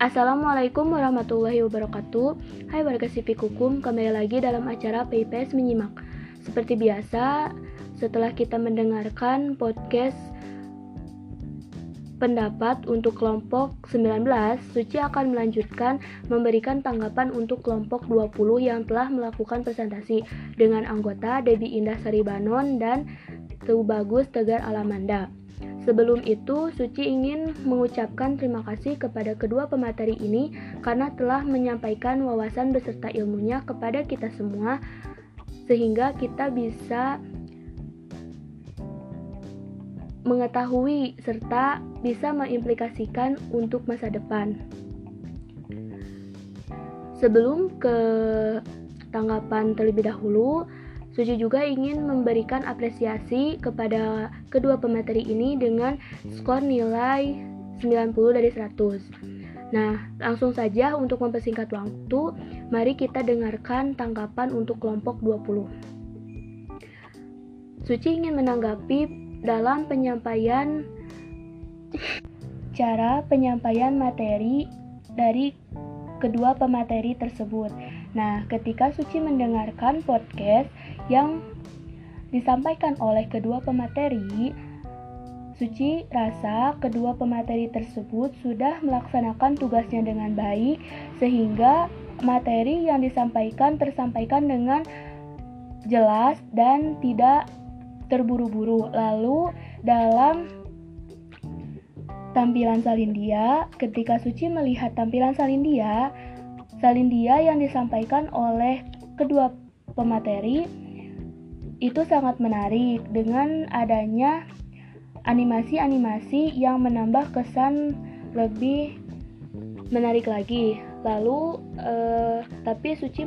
Assalamualaikum warahmatullahi wabarakatuh Hai warga sipik hukum, kembali lagi dalam acara PIPS Menyimak Seperti biasa, setelah kita mendengarkan podcast pendapat untuk kelompok 19, Suci akan melanjutkan memberikan tanggapan untuk kelompok 20 yang telah melakukan presentasi dengan anggota Debi Indah Saribanon dan Tubagus Tegar Alamanda. Sebelum itu, Suci ingin mengucapkan terima kasih kepada kedua pemateri ini karena telah menyampaikan wawasan beserta ilmunya kepada kita semua, sehingga kita bisa mengetahui serta bisa mengimplikasikan untuk masa depan. Sebelum ke tanggapan terlebih dahulu, Suci juga ingin memberikan apresiasi kepada kedua pemateri ini dengan skor nilai 90 dari 100. Nah, langsung saja untuk mempersingkat waktu, mari kita dengarkan tanggapan untuk kelompok 20. Suci ingin menanggapi dalam penyampaian cara penyampaian materi dari kedua pemateri tersebut. Nah, ketika Suci mendengarkan podcast yang disampaikan oleh kedua pemateri, Suci rasa kedua pemateri tersebut sudah melaksanakan tugasnya dengan baik sehingga materi yang disampaikan tersampaikan dengan jelas dan tidak terburu-buru. Lalu dalam tampilan Salindia, ketika Suci melihat tampilan Salindia, Salindia yang disampaikan oleh kedua pemateri itu sangat menarik dengan adanya animasi-animasi yang menambah kesan lebih menarik lagi. Lalu, eh, tapi Suci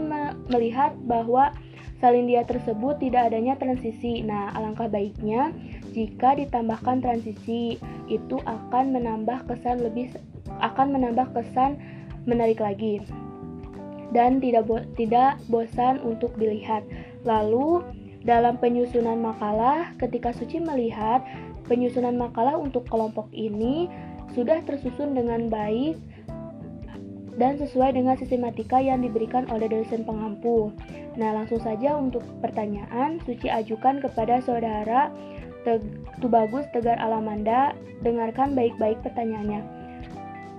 melihat bahwa Salindia tersebut tidak adanya transisi. Nah, alangkah baiknya jika ditambahkan transisi itu akan menambah kesan lebih akan menambah kesan menarik lagi dan tidak bo tidak bosan untuk dilihat. Lalu dalam penyusunan makalah, ketika Suci melihat penyusunan makalah untuk kelompok ini sudah tersusun dengan baik dan sesuai dengan sistematika yang diberikan oleh dosen pengampu. Nah, langsung saja untuk pertanyaan, Suci ajukan kepada saudara Tubagus Tegar Alamanda, dengarkan baik-baik pertanyaannya.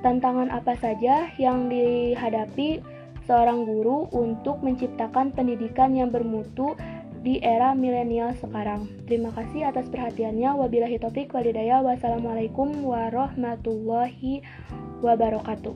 Tantangan apa saja yang dihadapi seorang guru untuk menciptakan pendidikan yang bermutu di era milenial sekarang. Terima kasih atas perhatiannya. Wabillahi taufik walhidayah. Wassalamualaikum warahmatullahi wabarakatuh.